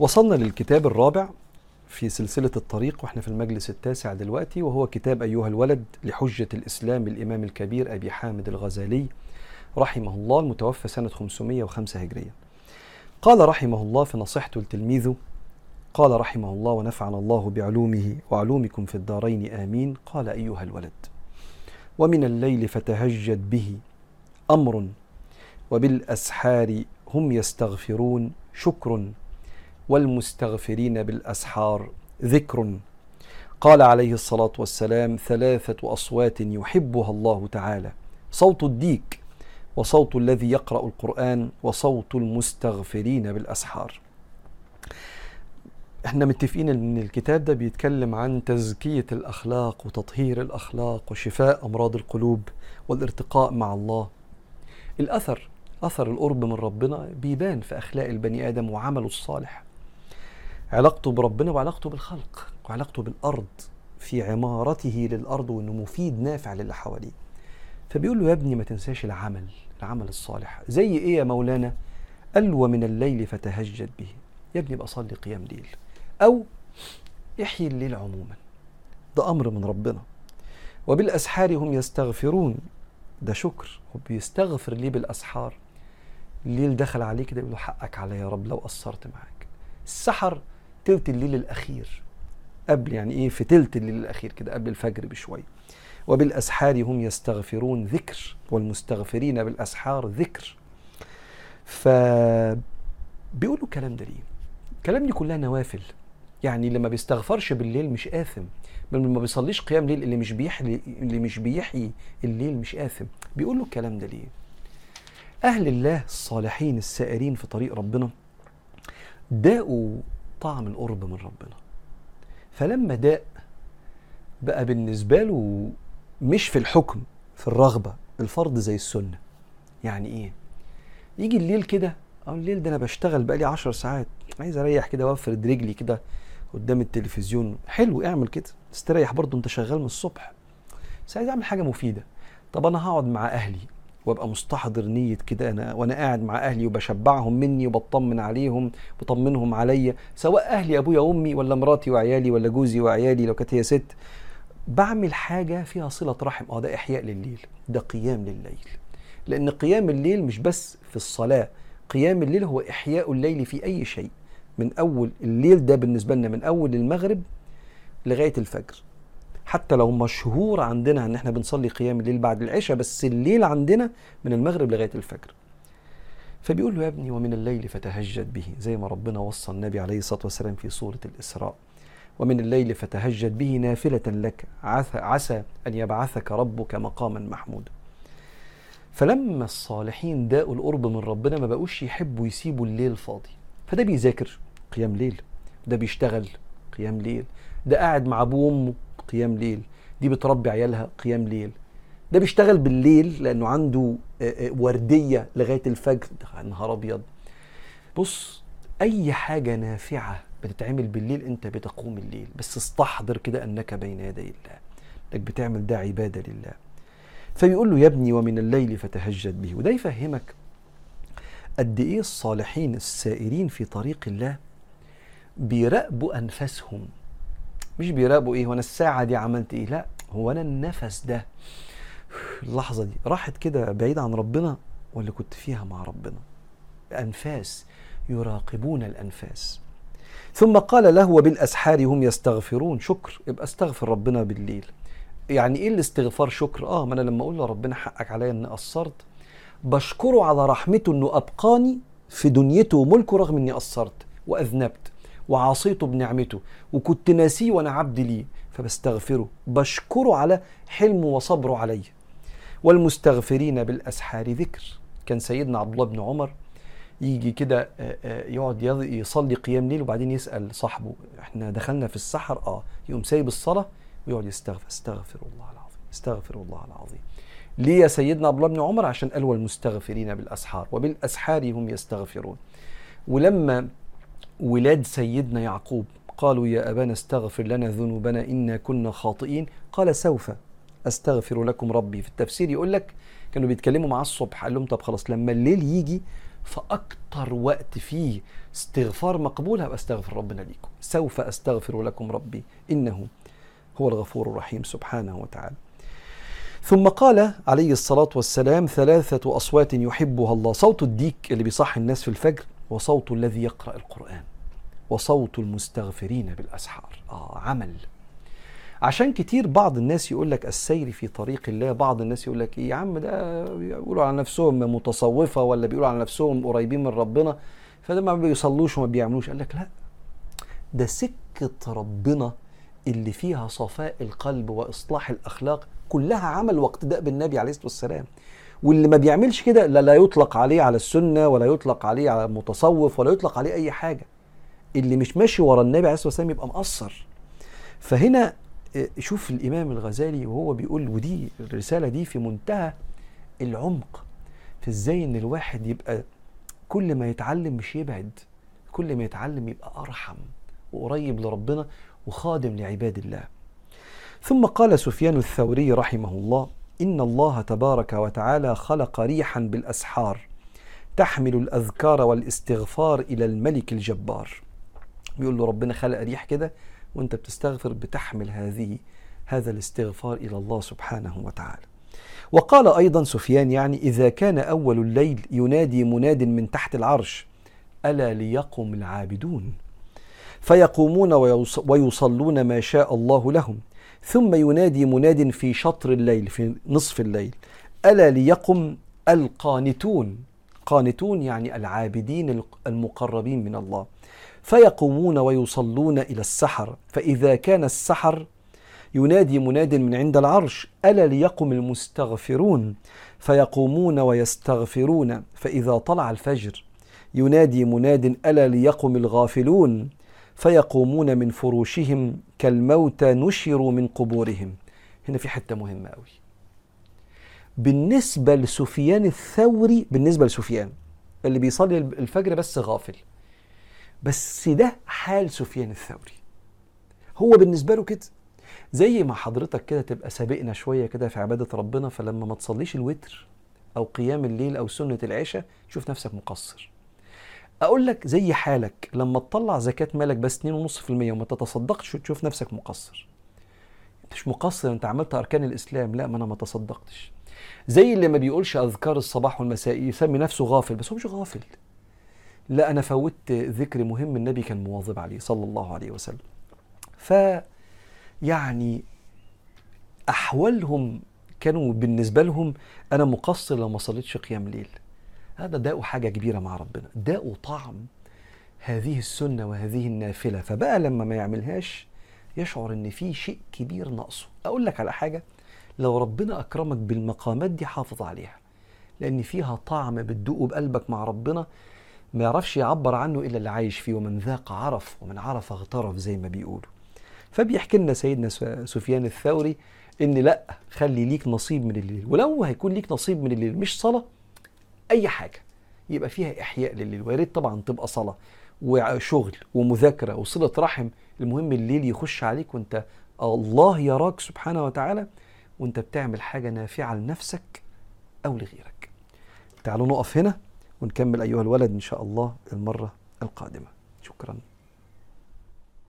وصلنا للكتاب الرابع في سلسلة الطريق وإحنا في المجلس التاسع دلوقتي وهو كتاب أيها الولد لحجة الإسلام الإمام الكبير أبي حامد الغزالي رحمه الله المتوفى سنة 505 هجرية. قال رحمه الله في نصيحته لتلميذه قال رحمه الله ونفعنا الله بعلومه وعلومكم في الدارين آمين. قال أيها الولد ومن الليل فتهجد به أمر وبالأسحار هم يستغفرون شكر والمستغفرين بالأسحار. ذكر قال عليه الصلاة والسلام ثلاثة أصوات يحبها الله تعالى. صوت الديك وصوت الذي يقرأ القرآن وصوت المستغفرين بالأسحار. إحنا متفقين إن الكتاب ده بيتكلم عن تزكية الأخلاق وتطهير الأخلاق وشفاء أمراض القلوب والارتقاء مع الله. الأثر أثر القرب من ربنا بيبان في أخلاق البني آدم وعمله الصالح. علاقته بربنا وعلاقته بالخلق وعلاقته بالأرض في عمارته للأرض وإنه مفيد نافع للي حواليه. فبيقول له يا ابني ما تنساش العمل العمل الصالح. زي إيه يا مولانا؟ قال ومن الليل فتهجد به. يا ابني بقى صلي قيام ليل. أو احيي الليل عموما. ده أمر من ربنا. وبالأسحار هم يستغفرون. ده شكر. هو بيستغفر ليه بالأسحار. الليل دخل عليه كده يقول له حقك عليا يا رب لو قصرت معاك. السحر تلت الليل الأخير. قبل يعني إيه؟ في تلت الليل الأخير كده قبل الفجر بشويه وبالأسحار هم يستغفرون ذكر والمستغفرين بالأسحار ذكر. ف بيقولوا الكلام ده ليه؟ الكلام دي كلها نوافل. يعني اللي ما بيستغفرش بالليل مش آثم. اللي ما بيصليش قيام ليل اللي مش بيحيي اللي مش بيحيي الليل مش آثم. بيقولوا الكلام ده ليه؟ أهل الله الصالحين السائرين في طريق ربنا داقوا طعم القرب من ربنا. فلما داق بقى بالنسبة له مش في الحكم في الرغبة الفرض زي السنة. يعني إيه؟ يجي الليل كده آه الليل ده أنا بشتغل بقالي عشر ساعات عايز أريح كده وأفرد رجلي كده قدام التلفزيون. حلو اعمل كده استريح برضه أنت شغال من الصبح. بس عايز أعمل حاجة مفيدة. طب أنا هقعد مع أهلي. وابقى مستحضر نية كده. أنا وأنا قاعد مع أهلي وبشبعهم مني وبطمن عليهم بطمنهم عليا سواء أهلي أبويا وأمي ولا مراتي وعيالي ولا جوزي وعيالي لو كانت هي ست بعمل حاجة فيها صلة رحم. آه ده إحياء لليل ده قيام لليل لأن قيام الليل مش بس في الصلاة قيام الليل هو إحياء الليل في أي شيء. من أول الليل ده بالنسبة لنا من أول المغرب لغاية الفجر. حتى لو مشهور عندنا إن إحنا بنصلي قيام الليل بعد العشاء بس الليل عندنا من المغرب لغاية الفجر. فبيقول له يا ابني ومن الليل فتهجد به. زي ما ربنا وصى النبي عليه الصلاة والسلام في سورة الإسراء. ومن الليل فتهجد به نافلة لك عسى أن يبعثك ربك مقاما محمودا. فلما الصالحين داقوا القرب من ربنا ما بقوش يحبوا يسيبوا الليل فاضي. فده بيذاكر قيام ليل ده بيشتغل قيام ليل ده قاعد مع أبوه وأمه. قيام ليل. دي بتربي عيالها قيام ليل. ده بيشتغل بالليل لأنه عنده وردية لغاية الفجر. نهار أبيض. بص أي حاجة نافعة بتتعمل بالليل أنت بتقوم الليل. بس استحضر كده أنك بين يدي الله. انك بتعمل ده عبادة لله. فبيقول له يا ابني ومن الليل فتهجد به. وده يفهمك قد إيه الصالحين السائرين في طريق الله بيراقبوا أنفاسهم. مش بيراقبوا إيه وأنا الساعة دي عملت إيه؟ لا هو أنا النفس ده. اللحظة دي راحت كده بعيد عن ربنا ولا كنت فيها مع ربنا. انفاس يراقبون الأنفاس. ثم قال له وبالأسحار هم يستغفرون. شكر يبقى استغفر ربنا بالليل. يعني إيه الاستغفار شكر؟ آه ما أنا لما أقول لربنا حقك عليا إني قصرت. بشكره على رحمته إنه أبقاني في دنيته وملكه رغم إني قصرت وأذنبت. وعصيته بنعمته وكنت ناسيه وأنا عبد ليه فبستغفره. بشكره على حلمه وصبره علي. والمستغفرين بالأسحار ذكر. كان سيدنا عبد الله بن عمر يجي كده يقعد يصلي قيام ليل وبعدين يسأل صاحبه إحنا دخلنا في السحر؟ آه. يقوم سايب الصلاة ويقعد يستغفر. استغفر الله العظيم استغفر الله العظيم. ليه يا سيدنا عبد الله بن عمر؟ عشان قال والمستغفرين بالأسحار وبالأسحار هم يستغفرون. ولما ولاد سيدنا يعقوب. قالوا يا أبانا استغفر لنا ذنوبنا إنا كنا خاطئين. قال سوف أستغفر لكم ربي. في التفسير يقول لك كانوا بيتكلموا معاه الصبح. قال لهم طب خلاص لما الليل يجي فأكتر وقت فيه استغفار مقبول هبقى أستغفر ربنا ليكم. سوف أستغفر لكم ربي. إنه هو الغفور الرحيم سبحانه وتعالى. ثم قال عليه الصلاة والسلام ثلاثة أصوات يحبها الله. صوت الديك اللي بيصحي الناس في الفجر وصوت الذي يقرأ القرآن وصوت المستغفرين بالأسحار. آه عمل. عشان كتير بعض الناس يقول لك السير في طريق الله بعض الناس يقول لك إيه يا عم ده بيقولوا على نفسهم متصوفة ولا بيقولوا على نفسهم قريبين من ربنا فده ما بيصلوش وما بيعملوش. قال لك لا ده سكة ربنا اللي فيها صفاء القلب وإصلاح الأخلاق كلها عمل واقتداء بالنبي عليه الصلاة والسلام. واللي ما بيعملش كده لا, لا يطلق عليه على السنة ولا يطلق عليه على متصوف ولا يطلق عليه أي حاجة. اللي مش ماشي ورا النبي عليه الصلاة والسلام يبقى مقصر. فهنا شوف الإمام الغزالي وهو بيقول ودي الرسالة دي في منتهى العمق في إزاي إن الواحد يبقى كل ما يتعلم مش يبعد كل ما يتعلم يبقى أرحم وقريب لربنا وخادم لعباد الله. ثم قال سفيان الثوري رحمه الله ان الله تبارك وتعالى خلق ريحا بالاسحار تحمل الاذكار والاستغفار إلى الملك الجبار. بيقول له ربنا خلق ريح كده وأنت بتستغفر بتحمل هذه هذا الاستغفار إلى الله سبحانه وتعالى. وقال أيضا سفيان يعني إذا كان أول الليل ينادي مناد من تحت العرش ألا ليقم العابدون؟ فيقومون ويصلون ما شاء الله لهم. ثم ينادي مناد في شطر الليل في نصف الليل. ألا ليقم القانتون؟ قانتون يعني العابدين المقربين من الله. فيقومون ويصلون إلى السحر. فإذا كان السحر ينادي مناد من عند العرش ألا ليقم المستغفرون؟ فيقومون ويستغفرون. فإذا طلع الفجر ينادي مناد ألا ليقم الغافلون؟ فيقومون من فروشهم كالموتى نشروا من قبورهم. هنا في حتة مهمة قوي بالنسبة لسفيان الثوري بالنسبة لسفيان اللي بيصلي الفجر بس غافل. بس ده حال سفيان الثوري. هو بالنسبة له كده. زي ما حضرتك كده تبقى سابقنا شوية كده في عبادة ربنا فلما ما تصليش الوتر أو قيام الليل أو سنة العشاء شوف نفسك مقصر. أقول لك زي حالك لما تطلع زكاة مالك بس 2.5% وما تتصدقش تشوف نفسك مقصر. مش مقصر أنت عملت أركان الإسلام. لا ما أنا ما تصدقتش. زي اللي ما بيقولش أذكار الصباح والمساء يسمي نفسه غافل بس هو مش غافل. لا أنا فوتت ذكر مهم النبي كان مواظب عليه صلى الله عليه وسلم. ف يعني أحوالهم كانوا بالنسبة لهم أنا مقصر لو ما صليتش قيام ليل. هذا داء حاجة كبيرة مع ربنا. داء طعم هذه السنة وهذه النافلة. فبقى لما ما يعملهاش يشعر إن في شيء كبير ناقصه. أقول لك على حاجة لو ربنا أكرمك بالمقامات دي حافظ عليها. لأن فيها طعم بتدوقه بقلبك مع ربنا ما يعرفش يعبر عنه إلا اللي عايش فيه. ومن ذاق عرف ومن عرف اغترف زي ما بيقولوا. فبيحكي لنا سيدنا سفيان الثوري إن لأ خلي ليك نصيب من الليل. ولو هيكون ليك نصيب من الليل مش صلاة أي حاجة. يبقى فيها إحياء لليل ويا ريت طبعا تبقى صلاة وشغل ومذاكرة وصلة رحم. المهم الليل يخش عليك وأنت الله يراك سبحانه وتعالى وأنت بتعمل حاجة نافعة لنفسك أو لغيرك. تعالوا نقف هنا ونكمل أيها الولد إن شاء الله المرة القادمة. شكرا.